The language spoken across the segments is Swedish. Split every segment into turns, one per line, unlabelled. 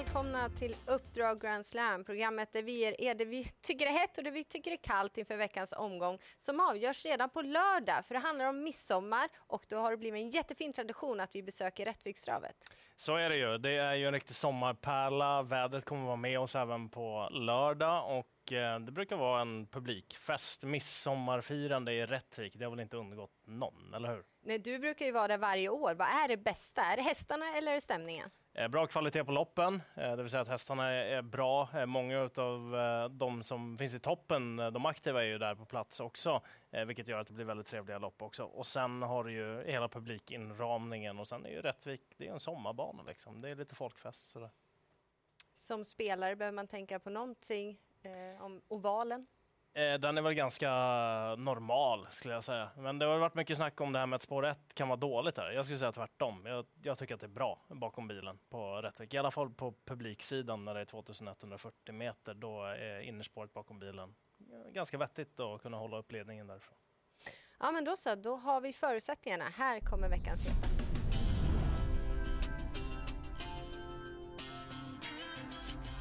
välkomna till Uppdrag Grand Slam, programmet där vi ger er det vi tycker är hett och det vi tycker är kallt inför veckans omgång som avgörs redan på lördag. För det handlar om midsommar och då har det blivit en jättefin tradition att vi besöker Rättvikstravet.
Så är det ju. Det är ju en riktig sommarpärla. Vädret kommer vara med oss även på lördag och eh, det brukar vara en publikfest. Midsommarfirande i Rättvik, det har väl inte undgått någon, eller hur?
Nej, du brukar ju vara där varje år. Vad är det bästa? Är det hästarna eller är det stämningen?
Eh, bra kvalitet på loppen, eh, det vill säga att hästarna är bra. Eh, många av de som finns i toppen, de aktiva är ju där på plats också, vilket gör att det blir väldigt trevliga lopp också. Och sen har du ju hela publikinramningen och sen är ju Rättvik, det är en sommarbana liksom. Det är lite folkfest sådär.
Som spelare behöver man tänka på någonting eh, om ovalen?
Eh, den är väl ganska normal skulle jag säga. Men det har varit mycket snack om det här med att spår 1 kan vara dåligt här. Jag skulle säga tvärtom. Jag, jag tycker att det är bra bakom bilen på Rättvik. I alla fall på publiksidan när det är 2140 meter. Då är innerspåret bakom bilen ganska vettigt att kunna hålla upp ledningen därifrån.
Ja men då så, då har vi förutsättningarna. Här kommer veckans heta.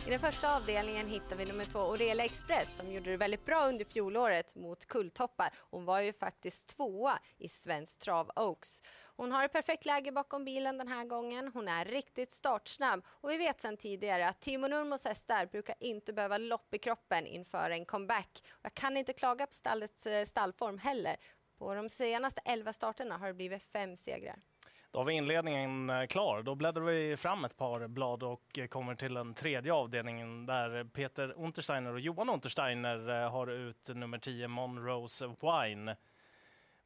I den första avdelningen hittar vi nummer två, Orela Express, som gjorde det väldigt bra under fjolåret mot Kulltoppar. Hon var ju faktiskt tvåa i Svensk Trav Oaks. Hon har ett perfekt läge bakom bilen den här gången. Hon är riktigt startsnabb och vi vet sedan tidigare att Timo Nurmos hästar brukar inte behöva lopp i kroppen inför en comeback. Jag kan inte klaga på stallets eh, stallform heller. På de senaste elva starterna har det blivit fem segrar.
Då har vi inledningen eh, klar. Då bläddrar vi fram ett par blad och eh, kommer till den tredje avdelningen där Peter Untersteiner och Johan Untersteiner eh, har ut nummer 10 Monrose Wine.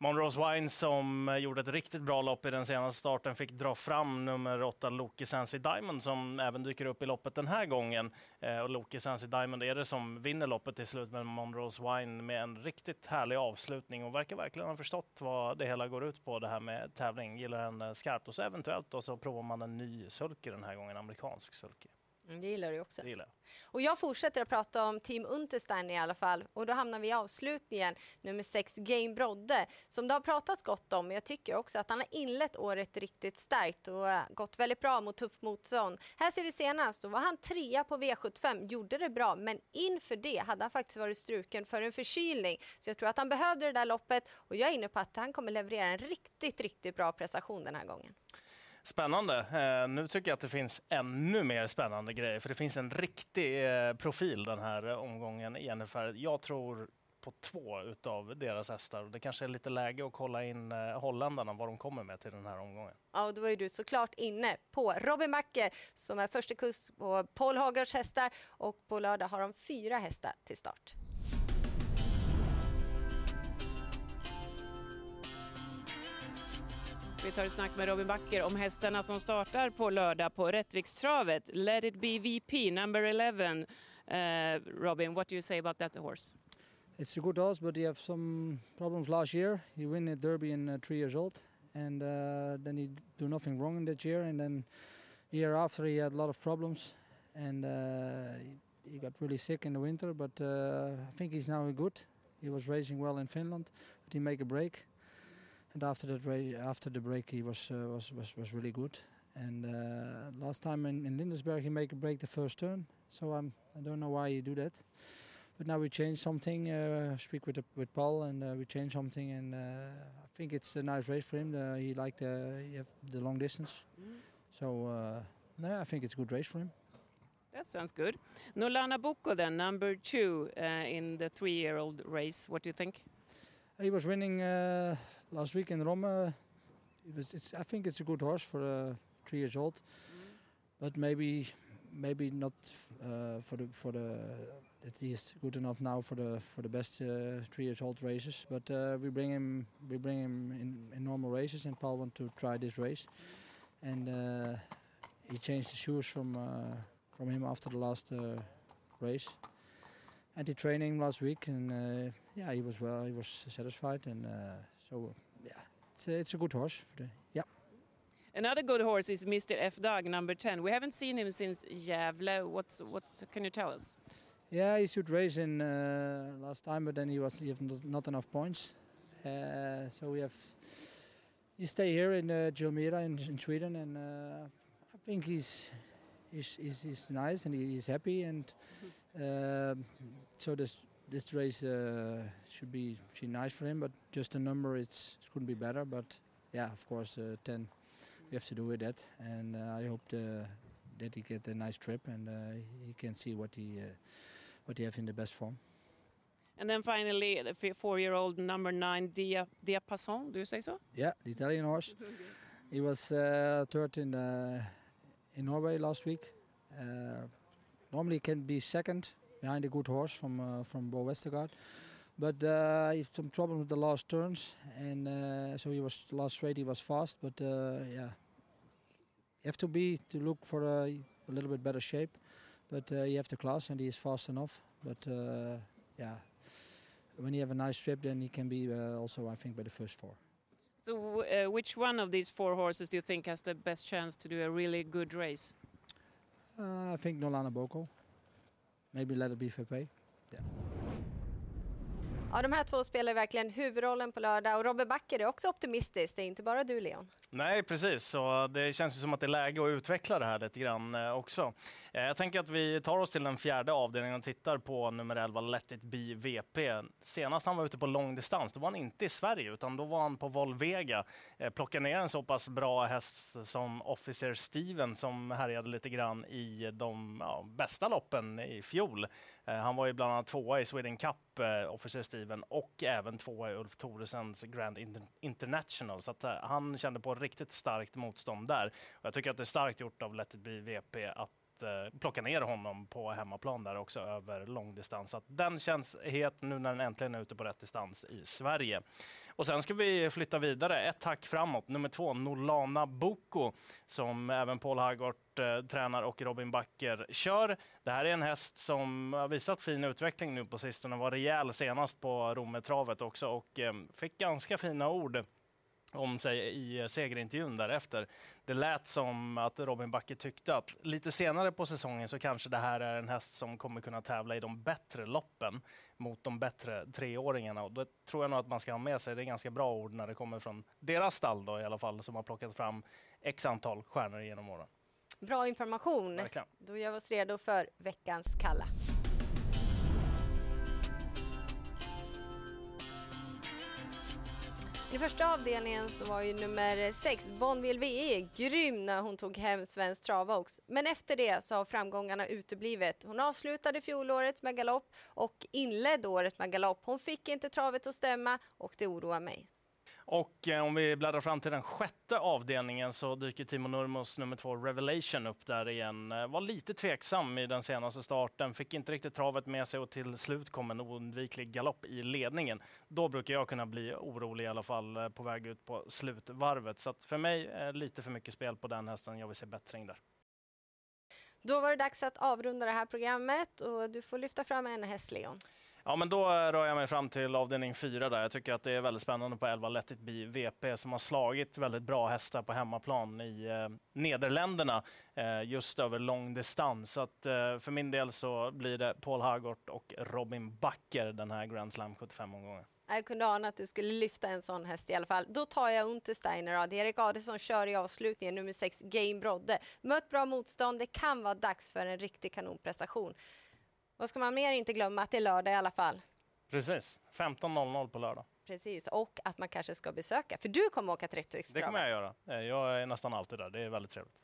Monrose Wine som eh, gjorde ett riktigt bra lopp i den senaste starten fick dra fram nummer åtta Loki Sensi Diamond som även dyker upp i loppet den här gången. Eh, och Loki Sensi Diamond är det som vinner loppet till slut med Monrose Wine med en riktigt härlig avslutning och verkar verkligen ha förstått vad det hela går ut på det här med tävling. Gillar henne skarpt och så eventuellt då så provar man en ny sulky den här gången, amerikansk sulky.
Mm, det gillar du också.
Det gillar.
Och jag fortsätter att prata om Team Unterstein i alla fall. Och då hamnar vi i avslutningen, nummer 6, Game Brodde, som det har pratats gott om. Jag tycker också att han har inlett året riktigt starkt och gått väldigt bra mot tuff motstånd. Här ser vi senast, då var han trea på V75, gjorde det bra, men inför det hade han faktiskt varit struken för en förkylning. Så jag tror att han behövde det där loppet och jag är inne på att han kommer leverera en riktigt, riktigt bra prestation den här gången.
Spännande. Eh, nu tycker jag att det finns ännu mer spännande grejer, för det finns en riktig eh, profil den här omgången i NFR. Jag tror på två utav deras hästar. Det kanske är lite läge att kolla in eh, holländarna, vad de kommer med till den här omgången.
Ja, och då är du såklart inne på Robin Backer som är första kurs på Paul Hagers hästar och på lördag har de fyra hästar till start.
Vi tar ett snack med Robin Backer om hästarna som startar på lördag på Rättvikstravet. Let it be VP, number 11. Uh, eh, Robin, what do you say about that horse?
It's a good horse, but he had some problems last year. He win a Derby in uh, three years old, and uh, then he do nothing wrong in that year. And then the year after, he had a lot of problems, and uh, he got really sick in the winter. But uh, I think he's now good. He was racing well in Finland, but he make a break and after that after the break he was uh, was, was was really good and uh, last time in, in Lindesberg he made a break the first turn so I'm I don't know why he do that but now we changed something uh, speak with the, with Paul and uh, we changed something and uh, I think it's a nice race for him uh, he liked the, the long distance mm. so uh, no, I think it's a good race for him
that sounds good. Nolana Boko then, number two uh, in the three-year-old race. What do you think?
He was winning uh, last week in Rome. Was, it's, I think it's a good horse for uh, three years old, mm. but maybe maybe not uh, for the for the that he is good enough now for the for the best uh, three years old races. But uh, we bring him we bring him in, in normal races, and Paul want to try this race, and uh, he changed the shoes from from him after the last race and he training last week, and uh, yeah, he was well. He was satisfied, and uh, so yeah, it's a, it's a good horse. For the, yeah.
Another good horse is Mr. F Dog, number ten. We haven't seen him since Gävle. What's what can you tell us?
Yeah, he should race in uh, last time, but then he was he have not enough points. Uh, so we have he stay here in uh, in, in Sweden, and uh, I think he's is, is, is nice and he's happy and uh, so this this race uh, should be should be nice for him. But just a number, it's it couldn't be better. But yeah, of course, uh, ten we have to do with that, and uh, I hope the, that he get a nice trip and uh, he can see what he uh, what he have in the best form.
And then finally, the four-year-old number nine, Dia, Diapason, do you say so?
Yeah, the Italian horse. He was uh, third in uh, in Norway last week. Uh, normally can be second behind a good horse from uh, from Bo Westergaard, but uh, he had some problem with the last turns, and uh, so he was last straight. He was fast, but uh, yeah, you have to be to look for a, a little bit better shape. But uh, you have the class, and he is fast enough. But uh, yeah, when you have a nice trip, then he can be uh, also, I think, by the first four.
So, uh, which one of these four horses do you think has the best chance to do a really good race?
Uh, I think Nolana Boko. Maybe let it be Fepe.
Ja, de här två spelar verkligen huvudrollen på lördag och Robert Backer är också optimistisk. Det är inte bara du, Leon.
Nej, precis. Så det känns ju som att det är läge att utveckla det här lite grann eh, också. Eh, jag tänker att vi tar oss till den fjärde avdelningen och tittar på nummer 11, Let it be VP. Senast han var ute på långdistans, då var han inte i Sverige, utan då var han på Volvega. Eh, plockade ner en så pass bra häst som Officer Steven som härjade lite grann i de ja, bästa loppen i fjol. Han var ju bland annat tvåa i Sweden Cup, eh, Officer Steven, och även tvåa i Ulf Thoresens Grand Inter- International. Så att, eh, han kände på riktigt starkt motstånd där. Och jag tycker att det är starkt gjort av Let it be VP att eh, plocka ner honom på hemmaplan där också över långdistans. Så den känns het nu när den äntligen är ute på rätt distans i Sverige. Och sen ska vi flytta vidare ett hack framåt. Nummer två, Nolana Boko, som även Paul Hagort eh, tränar och Robin Backer kör. Det här är en häst som har visat fin utveckling nu på sistone. Var rejäl senast på Rommetravet också och eh, fick ganska fina ord om sig i segerintervjun därefter. Det lät som att Robin Backe tyckte att lite senare på säsongen så kanske det här är en häst som kommer kunna tävla i de bättre loppen mot de bättre treåringarna. Och det tror jag nog att man ska ha med sig. Det är ganska bra ord när det kommer från deras stall då, i alla fall, som har plockat fram x antal stjärnor genom åren.
Bra information.
Verkligen.
Då gör vi oss redo för veckans kalla. I första avdelningen så var ju nummer 6, Bonville VE, grym när hon tog hem Svensk Travox. Men efter det så har framgångarna uteblivit. Hon avslutade fjolåret med galopp och inledde året med galopp. Hon fick inte travet att stämma och det oroar mig.
Och eh, om vi bläddrar fram till den sjätte avdelningen så dyker Timo Nurmos nummer två Revelation upp där igen. Eh, var lite tveksam i den senaste starten, fick inte riktigt travet med sig och till slut kom en oundviklig galopp i ledningen. Då brukar jag kunna bli orolig i alla fall eh, på väg ut på slutvarvet. Så att för mig är lite för mycket spel på den hästen. Jag vill se bättring där.
Då var det dags att avrunda det här programmet och du får lyfta fram en häst, Leon.
Ja, men då eh, rör jag mig fram till avdelning fyra där. Jag tycker att det är väldigt spännande på 11 Let it be VP som har slagit väldigt bra hästar på hemmaplan i eh, Nederländerna eh, just över lång distans. Så att, eh, för min del så blir det Paul Hagort och Robin Backer den här Grand Slam 75-omgången.
Jag kunde ana att du skulle lyfta en sån häst i alla fall. Då tar jag Untersteiner. då. Erik Adelsson kör i avslutningen, nummer 6, Game Brodde. Mött bra motstånd. Det kan vara dags för en riktig kanonprestation. Vad ska man mer inte glömma? Att det är lördag i alla fall.
Precis, 15.00 på lördag.
Precis, och att man kanske ska besöka. För du kommer åka till
Det kommer jag göra. Eh, Jag är nästan alltid där. Det är väldigt trevligt.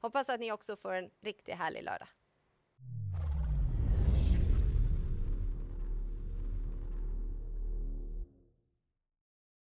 Hoppas att ni också får en riktigt härlig lördag.